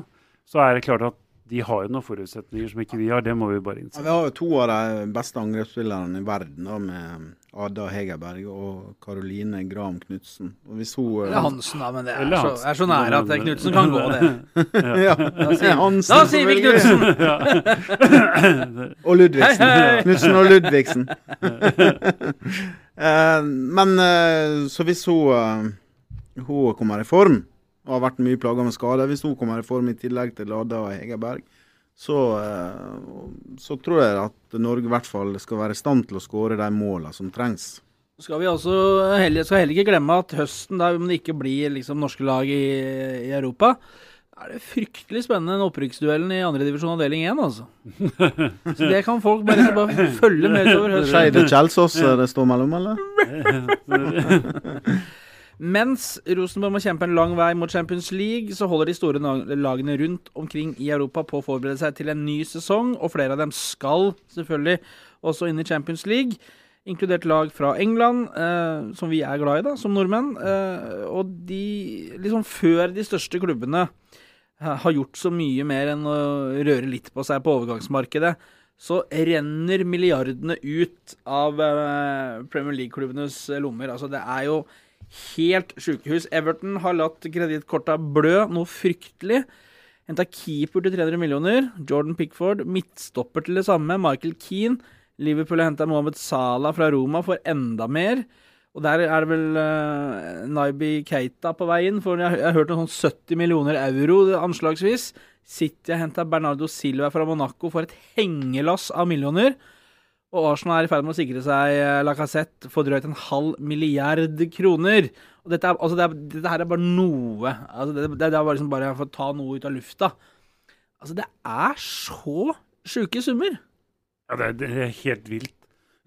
så er det klart at de har jo noen forutsetninger som ikke vi har. Det må vi bare Ja, innse. vi har jo to av de beste angrepsspillerne i verden, da, med Ada Hegerberg og Karoline Graham Knutsen. Eller hvis hun Det er Hansen, da, men det er så, er så nære at Knutsen kan gå, det. [laughs] ja, sier- Hansen, Da sier vi. [laughs] Knutsen! Og Ludvigsen. Knutsen og Ludvigsen. Eh, men eh, så hvis hun, eh, hun kommer i form, og har vært mye plaga med skader, hvis hun kommer i form i tillegg til Lada og Hegerberg, så, eh, så tror jeg at Norge i hvert fall skal være i stand til å skåre de målene som trengs. Skal vi også heller, skal heller ikke glemme at høsten, der, om det ikke blir liksom norske lag i, i Europa, er det fryktelig spennende den opprykksduellen i andredivisjon avdeling 1, altså. [laughs] Så det kan folk bare, bare følge med utover høsten. Skeid og Kjelsås det står mellom, eller? [laughs] Mens Rosenborg må kjempe en lang vei mot Champions League, så holder de store lagene rundt omkring i Europa på å forberede seg til en ny sesong, og flere av dem skal selvfølgelig også inn i Champions League. Inkludert lag fra England, eh, som vi er glad i, da, som nordmenn. Eh, og de Liksom før de største klubbene har gjort så mye mer enn å røre litt på seg på overgangsmarkedet, så renner milliardene ut av eh, Premier League-klubbenes lommer. Altså, det er jo helt sjukehus. Everton har latt kredittkorta blø noe fryktelig. Henta keeper til 300 millioner. Jordan Pickford. Midtstopper til det samme. Michael Keane. Liverpool har henta Mohammed Salah fra Roma for enda mer. Og der er det vel uh, Naibi Keita på vei inn, for jeg, jeg har hørt noen sånn 70 millioner euro anslagsvis. City har henta Bernardo Silva fra Monaco for et hengelass av millioner og Arsenal er i ferd med å sikre seg eh, Lacassette for drøyt en halv milliard kroner. Og dette, er, altså det er, dette her er bare noe. Altså det, det, er bare, liksom bare for å ta noe ut av lufta. Altså, det er så sjuke summer. Ja, det, det er helt vilt.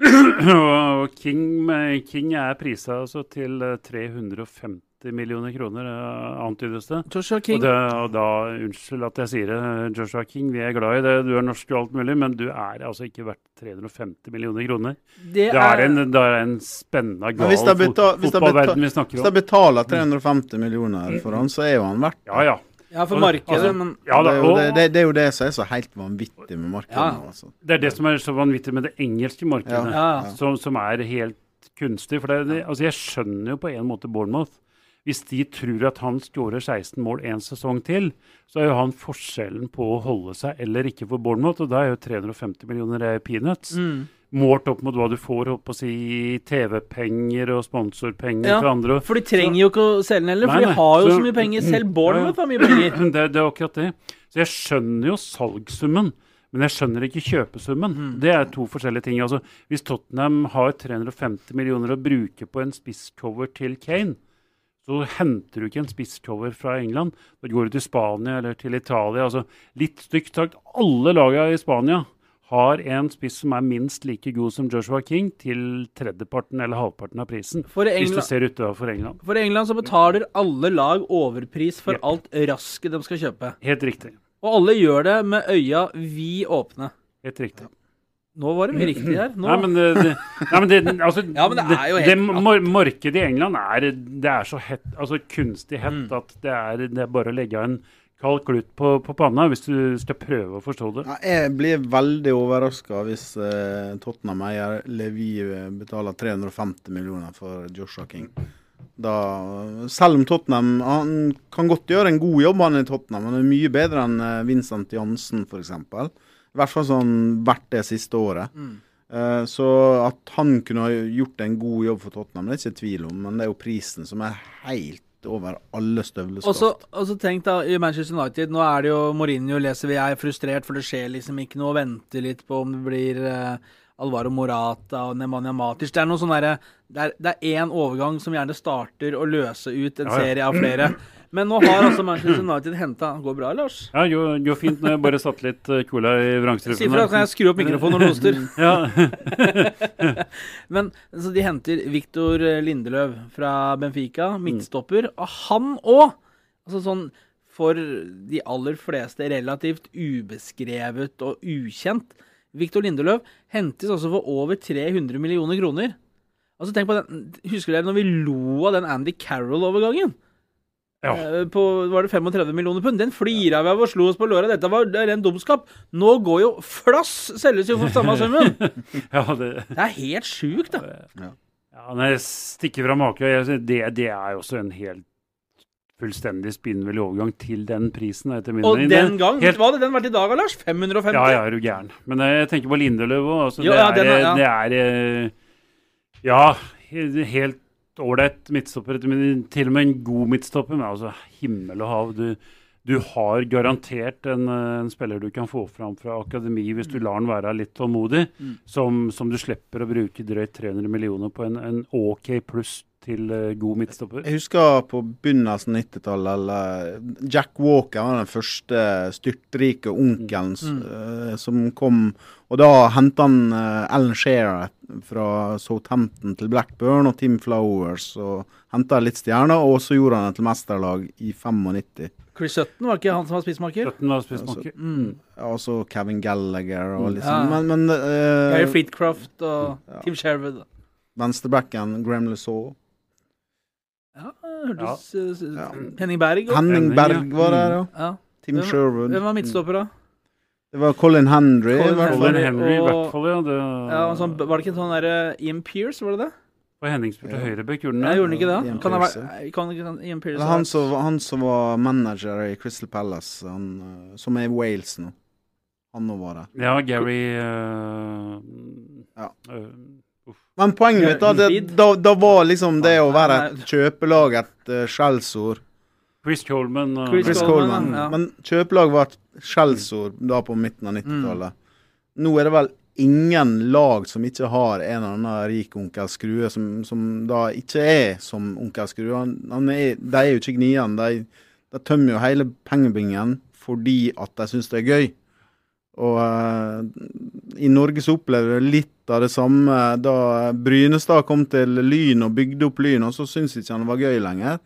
[clears throat] og King, King er prisa altså til eh, 350 150 millioner kroner, eh, antydes det. Joshua King. Og, det, og, da, Unnskyld at jeg sier det, Joshua King. Vi er glad i det. Du er norsk og alt mulig, men du er altså ikke verdt 350 millioner kroner. Det er, det er, en, det er en, spennende, gal fotballverden vi snakker om. Hvis de betaler 350 millioner for han, så er jo han verdt det. Ja, ja. Ja, for markedet, altså, men ja, da, og, det, er det, det, er jo det, som er så helt vanvittig med markedet. Ja. Altså. Det er det som er så vanvittig med det engelske markedet, ja, som, som, er helt kunstig. For det, altså, jeg skjønner jo på en måte Bournemouth. Hvis de tror at han skårer 16 mål en sesong til, så er jo han forskjellen på å holde seg eller ikke for Bournemouth, og da er jo 350 millioner peanuts. mm. Målt opp mot hva du får holdt på å si, TV-penger og sponsorpenger Ja, fra andre. For de trenger jo ikke å selge den heller, for Nei, de har jo Så- så mye penger. Selv Bournemouth har mye penger. [clears throat] Det, det er akkurat det. Så jeg skjønner jo salgssummen, men jeg skjønner ikke kjøpesummen. Mm. Det er to forskjellige ting. Altså, hvis Tottenham har 350 millioner å bruke på en spisscover til Kane, så henter du ikke en spisscover fra England. Da går du til Spania eller til Italia. Altså, litt stygt sagt, alle lagene i Spania har en spiss som er minst like god som Joshua King, til tredjeparten eller halvparten av prisen. For Hvis du England, ser utover England. for England så betaler alle lag overpris for yep. alt rasket de skal kjøpe. Helt riktig. Og alle gjør det med øya vid åpne. Helt riktig. Nå var det mye riktig her. Nå. Nei, men det, det, nei, men det, altså, [laughs] Ja, men det er jo helt det, mor Markedet i England er, det er så hett, altså kunstig hett Mm. at det er, det er bare å legge av en kald klut på, på panna hvis du skal prøve å forstå det. Ja, jeg blir veldig overraska hvis eh, Tottenham-eier Levi eh, betaler 350 millioner for Joshua King. Da, selv om Tottenham Han kan godt gjøre en god jobb, han i Tottenham. Han er mye bedre enn eh, Vincent Jansen, f.eks. I hvert fall sånn hvert det siste året. Mm. Eh, så at han kunne ha gjort en god jobb for Tottenham, det er ikke tvil om. Men det er jo prisen som er helt over alle støvleskaft. og så tenk da, i Manchester United, nå er det jo Mourinho leser vi er frustrert, for det skjer liksom ikke noe, og venter litt på om det blir eh, Alvaro Morata og Nemanja Matic. Det er noe sånn derre Det er- det én overgang som gjerne starter å løse ut en Ja, ja. serie av flere. Men nå har altså Manchester United henta Går bra, Lars? Ja, jo, jo fint når jeg bare satte litt eh, cola i vrangstrupen. Si fra, kan jeg skru opp mikrofonen når du hoster. Ja. [laughs] Men så de henter Victor Lindeløv fra Benfica, midtstopper. Og han òg! Altså sånn for de aller fleste relativt ubeskrevet og ukjent. Victor Lindeløv hentes altså for over 300 millioner kroner. Altså tenk på den, Husker dere når vi lo av den Andy Carroll-overgangen? Ja. Eh, På var det 35 millioner pund? Den flira vi av og slo oss på låra. Dette var ren dumskap. Nå går jo Flass selges jo for samme [laughs] summen! ja, det, Det er helt sjukt, da. ja, når jeg stikker fra make, det, det er jo også en helt fullstendig spinnvill overgang til den prisen. Etter min Og mening. den gang, helt, hva hadde den vært i dag, Lars? 550? Ja, ja, er du gæren. Men eh, jeg tenker på Lindeløv òg. Altså, Jo, det, er, er- ja. det er eh, Ja, helt ålreit midtstopper. Til og med en god midtstopper. Men altså, himmel og hav. Du, du har garantert en, eh, en spiller du kan få fram fra akademi hvis du lar han være litt tålmodig, Mm. som, som du slipper å bruke drøyt 300 millioner på en, en OK pluss til eh, god midtstopper. Jeg husker på begynnelsen av 90-tallet, eller Jack Walker var den første styrtrike onkelen mm. uh, som kom. Og da henta han uh, Alan Shearer fra Southampton til Blackburn og Tim Flowers. og Henta litt stjerner, og så gjorde han det til mesterlag i 95. Chris Sutton var ikke han som var spissmaker? Støtten var spissmaker. Mm. Også Kevin Gallagher og Mm. liksom. Ja. Men, men uh, Gary Fleetcroft og Tim Sherwood. venstrebacken Graham Lesaw. Ja, hørtes eh, Ja. Henning Berg og Henning Berg var der, ja. ja. Tim Hvem- Sherwood. Hvem var midtstopper, da? Det var Colin Henry. Colin Henry i hvert fall, ja. Det, Ja, sånn, var det ikke en sånn derre Ian Pearce, var det det? Og Henning spurte Ja. høyrebekk, gjorde han gjorde han ikke det? Ian Kan det være kan, kan sånn Ian Pearce Eller han som, han som var manager i Crystal Palace, han, eh, som er i Wales nå. Han nå var det. Ja, Gary uh, Ja. Uh, Men poenget mitt, da, da, da var liksom det å være et kjøpelag et uh, skjellsord. Chris Coleman. Uh, Chris Chris Coleman, Coleman. ja. Men kjøpelag var et skjellsord da på midten av 90-tallet. Nå er det vel ingen lag som ikke har en eller annen rik onkel Skrue, som, som da ikke er som onkel Skrue. Han, han er, de er jo ikke gniene. De, de tømmer jo hele pengebingen fordi at de syns det er gøy. Og uh, i Norge så opplever vi litt av det samme da Brynestad kom til Lyn og bygde opp Lyn, og så syntes ikke han det var gøy lenger.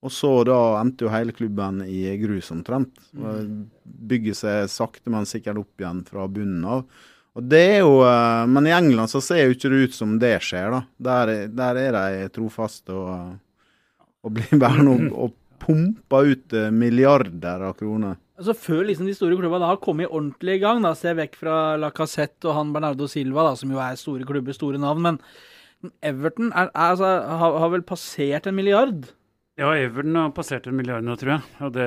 Og så da endte jo hele klubben i grus omtrent. Bygger seg sakte, men sikkert opp igjen fra bunnen av. Og det er jo, eh, Men i England så ser jo ikke det ut som det skjer, da. Der, der er de trofaste og, og blir bare noe [clears throat] og pumper ut eh, milliarder av kroner. Altså Før liksom de store klubbene har kommet ordentlig i gang, da, se vekk fra La Cassette og han Bernardo Silva, da, som jo er store klubber, store navn, men Everton er, er, altså, har, har vel passert en milliard? Ja, Everton har passert en milliard nå, tror jeg. Og det,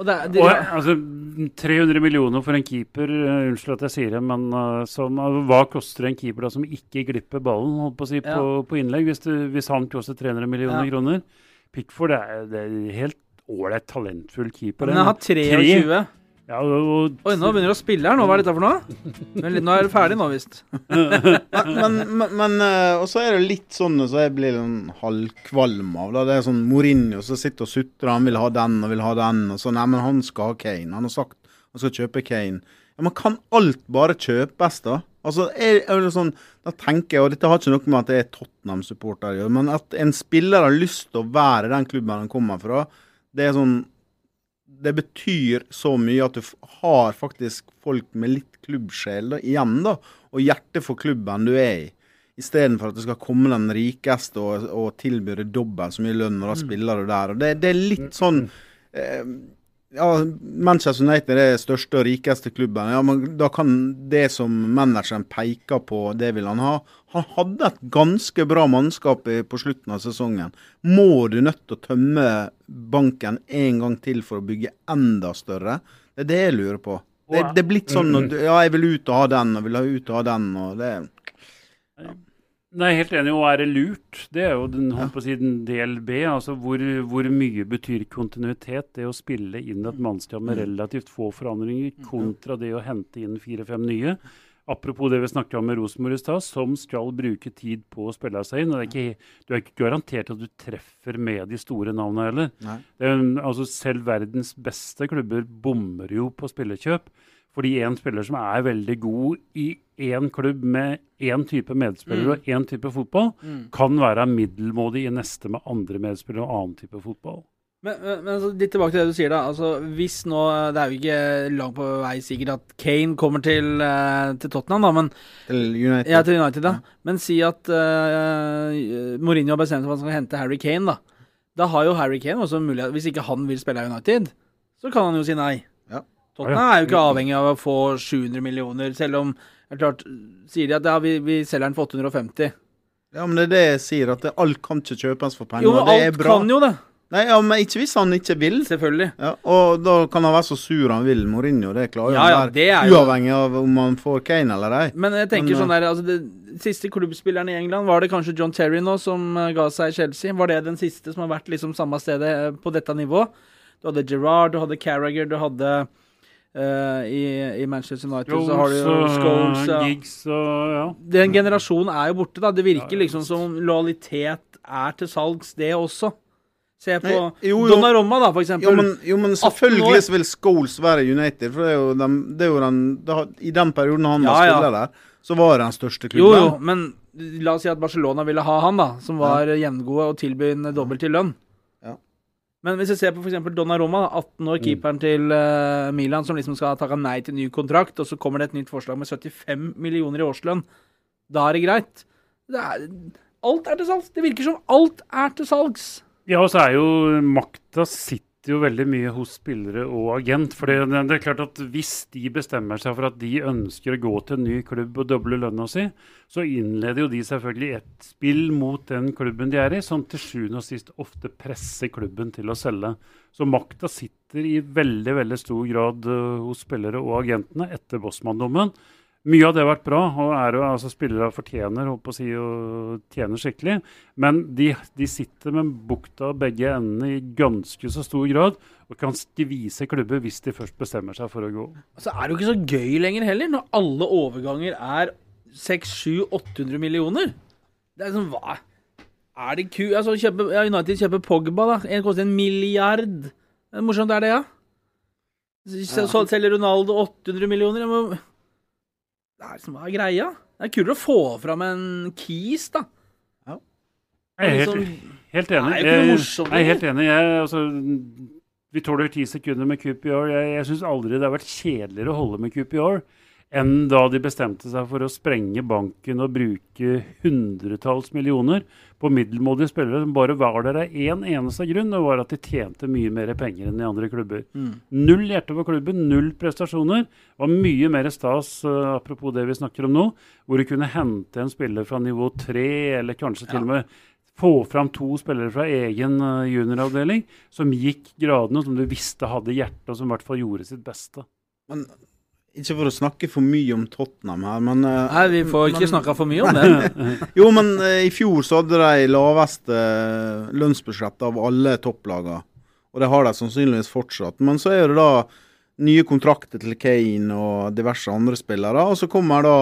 Og det, er- og, altså, 300 millioner for en keeper, uh, unnskyld at jeg sier det, men uh, som, uh, hva koster en keeper da som ikke glipper ballen holdt på å si, på, Ja. på innlegg, hvis, du, hvis han koster 300 millioner Ja. kroner? Pickford er, det er helt ålreit talentfull keeper. men han har 23. Ja, og, Oi, nå begynner du å spille her nå. Hva er dette for noe? Men nå er det ferdig nå, visst. [laughs] Men, men, men eh, Og så er det litt sånn så jeg blir sånn halvkvalm av. Da. Det er sånn Mourinho som sitter og sutrer. Han vil ha den og vil ha den. Og så, nei, men han skal ha Kane. Han har sagt han skal kjøpe Kane. Ja, men kan alt bare kjøpes, da? Altså, er, er det sånn, Da tenker jeg, og dette har ikke noe med at jeg er Tottenham-supporter å gjøre, men at en spiller har lyst til å være i den klubben han kommer fra, det er sånn Det betyr så mye at du har faktisk folk med litt klubbsjel da, igjen, da, og hjerte for klubben du er i. Istedenfor at det skal komme den rikeste og, og tilby dobbelt så mye lønn, og da spiller du der. Og det, det er litt sånn eh, ja, Manchester United er den største og rikeste klubben. Ja, men Da kan det som manageren peker på, det vil han ha. Han hadde et ganske bra mannskap på slutten av sesongen. Må du nødt til å tømme banken en gang til for å bygge enda større? Det er det jeg lurer på. Det, det er blitt sånn at [clears throat] ja, jeg vil ut og ha den, og vil ha ut og ha den, og det Nei, helt enig. Og er det lurt? Det er jo den, ja. på siden del B. Altså hvor, hvor mye betyr kontinuitet? Det å spille inn et mannskap med relativt få forandringer, kontra det å hente inn fire-fem nye. Apropos det vi snakket om med Rosenborg i stad, som skal bruke tid på å spille seg inn. er ikke, Du er ikke garantert at du treffer med de store navnene heller. Det er, altså selv verdens beste klubber bommer jo på spillekjøp. Fordi en spiller som er veldig god i én klubb med én type medspillere og én type fotball, kan være middelmådig i neste med andre medspillere og annen type fotball. Men, men, men altså, litt tilbake til det du sier, da. Altså, hvis nå Det er jo ikke langt på vei sikkert at Kane kommer til, uh, til Tottenham, da, men Til United. Ja, til United, da. Men si at uh, Mourinho har bestemt seg for at han skal hente Harry Kane, da. Da har jo Harry Kane også mulighet Hvis ikke han vil spille i United, så kan han jo si nei. Tottenham er jo ikke avhengig av å få 700 millioner, selv om det er klart, Sier de at ja, vi, vi selger den for 850 Ja, men det er det jeg sier, at det, alt kan ikke kjøpes for penger. Jo, men er alt kan jo det. Nei, ja, men ikke hvis han ikke vil. Selvfølgelig. Ja, og da kan han være så sur han vil, Mourinho. Det klarer Ja, ja, det er jo- uavhengig av om han får Kane eller ei. Men jeg tenker Men, sånn der, altså det Siste klubbspilleren i England, var det kanskje John Terry nå som eh, ga seg i Chelsea? Var det den siste som har vært liksom samme stedet eh, på dette nivået? Du hadde Gerrard, du hadde Carragher, du hadde eh, i, I Manchester United så har du jo Scholes ja. Giggs og ja. Den generasjonen er jo borte, da. Det virker liksom som lojalitet er til salgs, det også. Se på Nei, jo, jo. Donnarumma, da, for eksempel. Jo, men, jo, men selvfølgelig så vil Scholes være United, for det er jo den, det er jo den det har, I den perioden han var Ja, ja. spiller der, så var det den største klubben. jo, jo, men la oss si at Barcelona ville ha han, da, som var jevngode og tilby en dobbelt til lønn. Men hvis jeg ser på f.eks. Donna Roma, 18 år, keeperen til uh, Milan, som liksom skal ha takka nei til ny kontrakt, og så kommer det et nytt forslag med 75 millioner i årslønn. Da er det greit. Det er, alt er til salgs. Det virker som alt er til salgs. Ja, og så er jo makta sitter jo veldig mye hos spillere og agent. For det, er klart at hvis de bestemmer seg for at de ønsker å gå til en ny klubb og doble lønna si, så innleder jo de selvfølgelig et spill mot den klubben de er i, som til sjuende og sist ofte presser klubben til å selge. Så makta sitter i veldig veldig stor grad eh, hos spillere og agentene etter Bossmann-dommen. Mye av det har vært bra, og er jo altså spillere fortjener holdt på å si, å tjene skikkelig. Men de, de sitter med bukta begge endene i ganske så stor grad, og kan skvise klubber hvis de først bestemmer seg for å gå. Så er det jo ikke så gøy lenger heller, når alle overganger er 600-800 millioner. Det er sånn, hva Er det ku... Altså, kjøper, ja, United kjøper Pogba, da. En koster en milliard. Det er morsomt er det, ja? Så, ja. selger Ronaldo 800 millioner. Jeg må... Det er liksom, hva er greia? Det er kulere å få fram en Keys, da. Jeg er Liksom, helt, helt enig. Jeg- Jeg er helt enig. Jeg, altså, vi tåler ti sekunder med QPR. Jeg, jeg syns aldri det har vært kjedeligere å holde med QPR enn da de bestemte seg for å sprenge banken og bruke hundretalls millioner på middelmådige spillere som bare var der av én eneste grunn, og var at de tjente mye mer penger enn de andre klubber. Mm. Null hjerte for klubben, null prestasjoner. Det var mye mer stas, uh, apropos det vi snakker om nå, hvor du kunne hente en spiller fra nivå tre, eller kanskje til og med få fram to spillere fra egen eh, junioravdeling som gikk gradene, som du visste hadde hjerte, og som i hvert fall gjorde sitt beste. Men, ikke for å snakke for mye om Tottenham her, men eh, Nei, vi får ikke men- snakka for mye om det. [laughs] Jo, men eh, i fjor så hadde de laveste eh, lønnsbudsjettet av alle topplagene. Og det har de sannsynligvis fortsatt. Men så er det da nye kontrakter til Kane og diverse andre spillere. Og så kommer da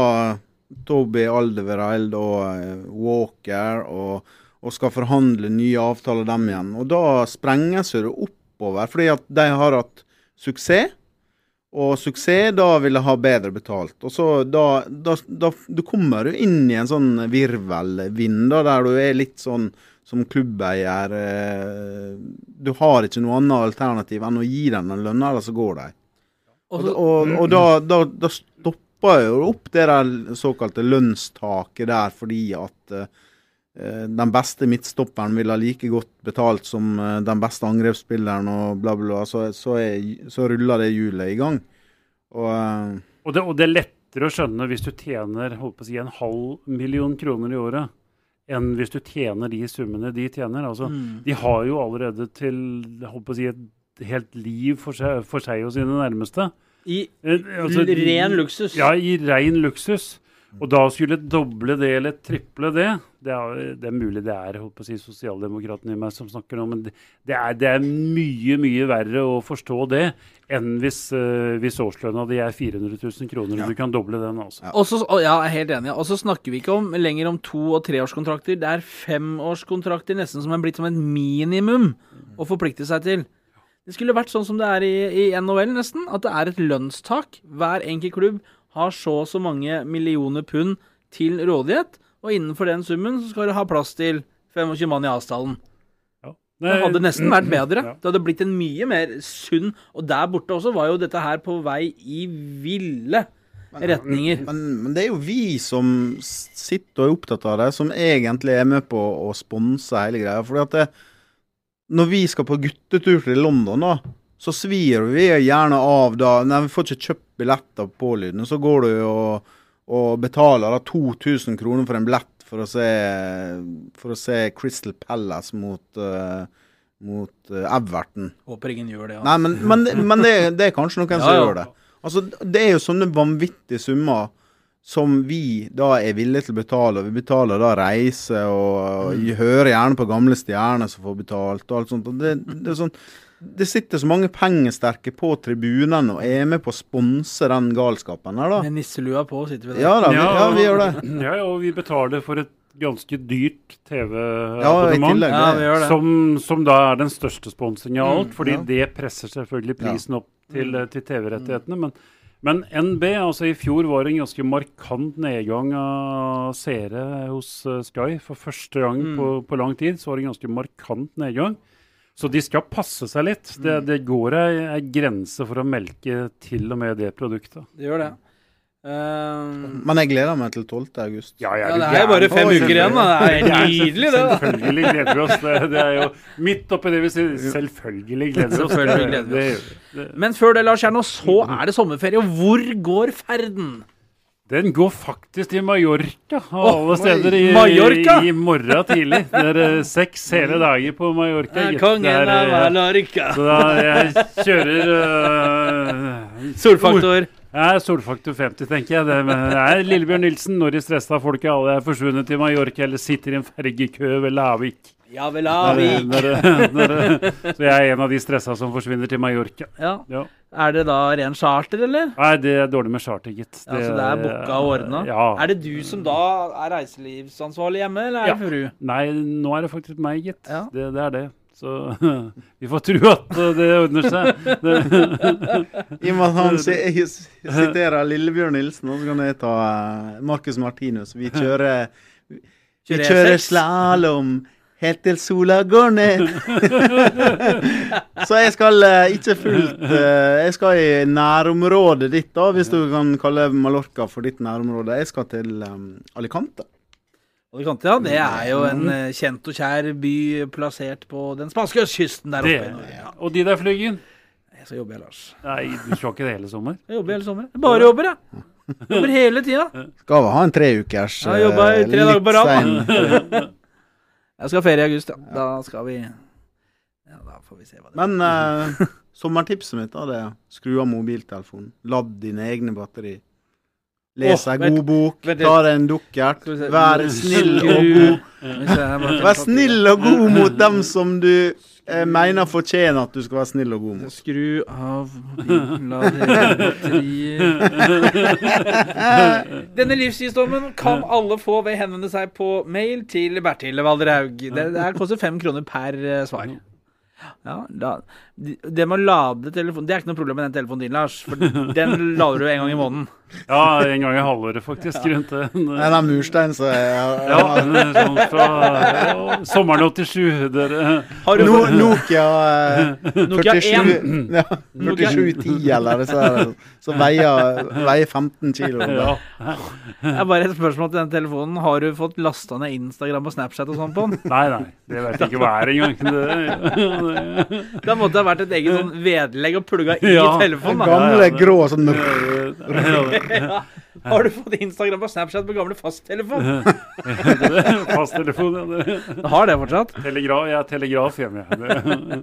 Toby Aldevereld og Walker og, og skal forhandle nye avtaler dem igjen. Og da sprenges det oppover, fordi at de har hatt suksess. Og suksess, da vil jeg ha bedre betalt. Og så da, da, da Du kommer jo inn i en sånn virvelvind, da, der du er litt sånn som klubbeier eh, Du har ikke noe annet alternativ enn å gi dem den lønna, eller så går de. Og, og, og da, da, da stopper jo opp det der såkalte lønnstaket der, fordi at eh, den beste midtstopperen vil ha like godt betalt som eh, den beste angrepsspilleren og bla, bla, bla. Så, så, er, så ruller det hjulet i gang. Og, eh, Og det, og det er lettere å skjønne hvis du tjener holdt på å si, en halv million kroner i året, enn hvis du tjener de summene de tjener. Altså, Mm. De har jo allerede til holdt på å si, et helt liv for seg, for seg og sine nærmeste. I Eh, altså, ren luksus. Ja, i ren luksus. Og da skulle doble det eller triple det Det er, det er mulig det er holdt på å si, sosialdemokraten i meg som snakker nå, men det, det, er, det er mye, mye verre å forstå det enn hvis, uh, hvis årslønna di er 400 000 kroner og du kan doble den. altså. Ja. Også, og ja, jeg er helt enig. Og så snakker vi ikke om lenger om to- og treårskontrakter. Det er femårskontrakter nesten som er blitt som et minimum å forplikte seg til. Det skulle vært sånn som det er i, i NHL, nesten. At det er et lønnstak. Hver enkelt klubb har så og så mange millioner pund til rådighet. Og innenfor den summen så skal du ha plass til 25 mann i avstanden. Det hadde nesten vært [clears throat] bedre. Ja. Det hadde blitt en mye mer sunn Og der borte også var jo dette her på vei i ville retninger. Men, men det er jo vi som sitter og er opptatt av det, som egentlig er med på å sponse hele greia. Fordi at det, når vi skal på guttetur til London, da, så svir vi gjerne av da Nei, vi får ikke kjøpt billetter på Pålyden. Så går du og, og betaler da 2000 kroner for en billett for å se, for å se Crystal Palace mot, uh, mot uh, Everton. Håper ingen gjør det. Ja. Nei, men, men, men det, det er kanskje noen [laughs] som Ja, ja. gjør det. Altså, Det er jo sånne vanvittige summer som vi da er villige til å betale. og Vi betaler da reise, og Mm. hører gjerne på gamle stjerner som får betalt. og alt sånt. Og det, det, er sånn, det sitter så mange pengesterke på tribunene og er med på å sponse den galskapen her, da. Med nisselua på sitter vi der. Ja da, vi, ja, vi gjør det. [clears throat] Ja, og vi betaler for et ganske dyrt TV-abonnement. Ja, Ja, som, som da er den største sponsingen av alt, fordi ja. det presser selvfølgelig prisen opp til, eh, til TV-rettighetene. Men, men NB, altså i fjor var det en ganske markant nedgang av seere hos eh, Sky. For første gang på, på lang tid så var det en ganske markant nedgang. Så de skal passe seg litt. Det, det går ei, ei grense for å melke til og med det produktet. Det gjør det. Um, Men jeg gleder meg til 12. august. Ja, ja, det er jo bare fem uker igjen, da. Det er nydelig, det. da. Selvfølgelig gleder vi oss. Det, det er jo midt oppi det vi sier. Selvfølgelig gleder vi oss. Selvfølgelig gleder vi oss. det- det- Men før det, Lars Kjerno, så er det sommerferie. Og hvor går ferden? Den går faktisk til Mallorca, Åh, alle steder, i, Mallorca? i, i morgen tidlig. Det er eh, seks hele dager på Mallorca. Ja, Kongen Det er, av eh, Mallorca. Så da jeg kjører uh, Solfaktor. Ja, solfaktor 50, tenker jeg. Det det er Lillebjørn Nilsen, når de stressa folket alle er forsvunnet til Mallorca eller sitter i en fergekø ved Lavik. Ja vel, Avik. når, når, [laughs] så jeg er en av de stressa som forsvinner til Mallorca. Ja. Ja. Er det da ren charter, eller? Nei, det er dårlig med charter, gitt. Ja, så det er booka og ordna? Ja. Er det du som da er reiselivsansvarlig hjemme, eller er Ja. det fru? Nei, nå er det faktisk meg, gitt. Ja. Det, det er det. Så [laughs] vi får tro at det ordner seg. Det, [laughs] I og med at han siterer Lillebjørn Nilsen, og så kan jeg ta eh, Marcus Martinus. Vi kjører Vi Kjører kjører slalåm helt til sola går ned. [laughs] så jeg skal eh, ikke fullt eh, Jeg skal i nærområdet ditt, da, hvis du kan kalle Mallorca for ditt nærområde. Jeg skal til um, Alicante. Alicante, ja. Det er jo en eh, kjent og kjær by plassert på den spanske østkysten der det. oppe. i Norge. Og de der, Flyggen? Så jobber jeg, Lars. Nei, du skal ikke det hele sommer? Jeg jobber hele sommeren. Jeg bare jobber, jeg. Jobber hele tida. Skal vel ha en treukers Ja, jeg jobba i eh, tre dager på litt rad. sein. [laughs] Jeg skal ha ferie i august, ja. Da skal vi Ja, da får vi se hva det Men uh, [laughs] sommertipset mitt da, det er skru av mobiltelefonen. Ladd dine egne batteri. Les ei oh, god bok. Ta deg en dukkert. Vær snill og god. Vær snill og god mot dem som du eh, mener fortjener at du skal være snill og god mot. Skru av batteriet [laughs] Denne livsvisdommen kan alle få ved å henvende seg på mail til Bertil Valderhaug. Det, det koster fem kroner per eh, svar. Ja, da, det med å lade telefonen Det er ikke noe problem med den telefonen din, Lars. For den [laughs] lader du en gang i måneden. Ja, en gang i halvåret, faktisk. [laughs] rundt det. Det er murstein, så som ja [laughs] Ja, sånn fra ja, sommeren 87. Dere. Har du No, Nokia, eh, Nokia 47, ja, Nokia- 4710 eller disse her, som veier, veier 15 kilo. Ja. Det er bare et spørsmål til den telefonen. Har du fått lasta ned Instagram og Snapchat og sånn på den? Nei, nei. Det vet jeg ikke hva er engang. Det, det, [laughs] Da måtte det ha vært et eget sånn vedlegg og plugga i Ja. telefonen. da. Gamle, grå sånn [laughs] Ja. Har du fått Instagram og Snapchat på gamle fasttelefon? [laughs] Fasttelefon, ja. Det. Har det fortsatt. Telegraf, jeg er telegraf hjemme. jeg.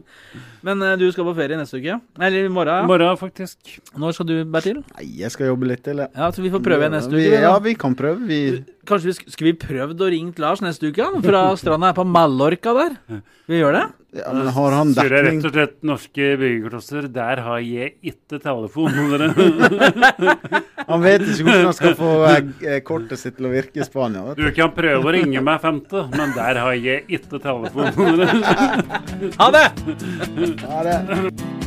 Men eh, du skal på ferie neste uke? Eller i morgen? I morgen, faktisk. Når skal du, Bertil? Nei, jeg skal jobbe litt til. Ja, så Vi får prøve igjen neste vi, uke. vi, da. Ja, vi kan prøve. Vi, Kanskje vi sk Skulle vi prøvd å ringe Lars neste uke? Han, fra stranda her på Mallorca der? Vi gjør det? ja, men har han Sier jeg rett og slett norske byggeklosser, der har jeg ikke telefon. [laughs] Han vet ikke hvordan han skal få eh, kortet sitt til å virke i Spania. Du du. kan prøve å ringe meg femte, men der har jeg ikke telefon. Ha det! Ha det.